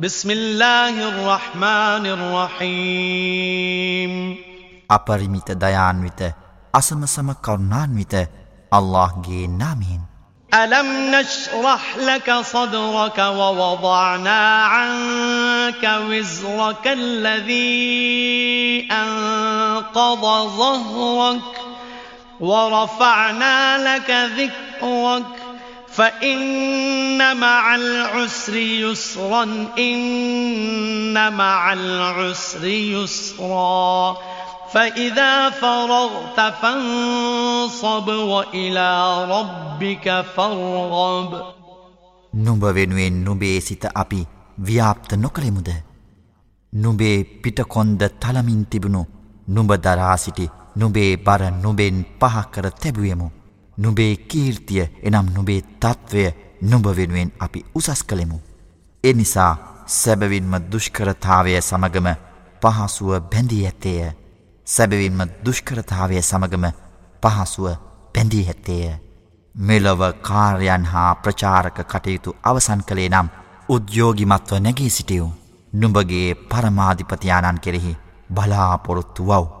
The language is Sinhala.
بسم الله الرحمن الرحيم. أبرميت ديان ويت أسم سم كرنان ويت الله جي نامين ألم نشرح لك صدرك ووضعنا عنك وزرك الذي أنقض ظهرك ورفعنا لك ذكرك فإن مع العسر يسرا إن مع العسر يسرا فإذا فرغت فانصب وإلى ربك فارغب නුඹ වෙනුවෙන් නුබේ සිත අපි ව්‍යාප්ත නොකළෙමුද නුබේ පිටකොන්ද තලමින් තිබුණු නුඹ දරා සිටි නුබේ බර නුබෙන් පහකර තැබුවමු නුබේ කීර්තිය එනම් නුබේ තත්ත්වය නුඹ වෙනුවෙන් අපි උසස් කළෙමු එනිසා සැබවින්ම දුෂ්කරතාවය සමගම පහසුව බැඳී ඇත්තේය සැබවින්ම දුෂ්කරතාවය සමගම පහසුව පැඳී හැත්තේය. මෙලොව කාර්යන් හා ප්‍රචාරක කටයුතු අවසන් කළේ නම් උද්‍යෝගිමත්ව නැගේ සිටියව්. නුඹගේ පරමාධිපතියානන් කෙරෙහි බලාපොරොත්තු වව්.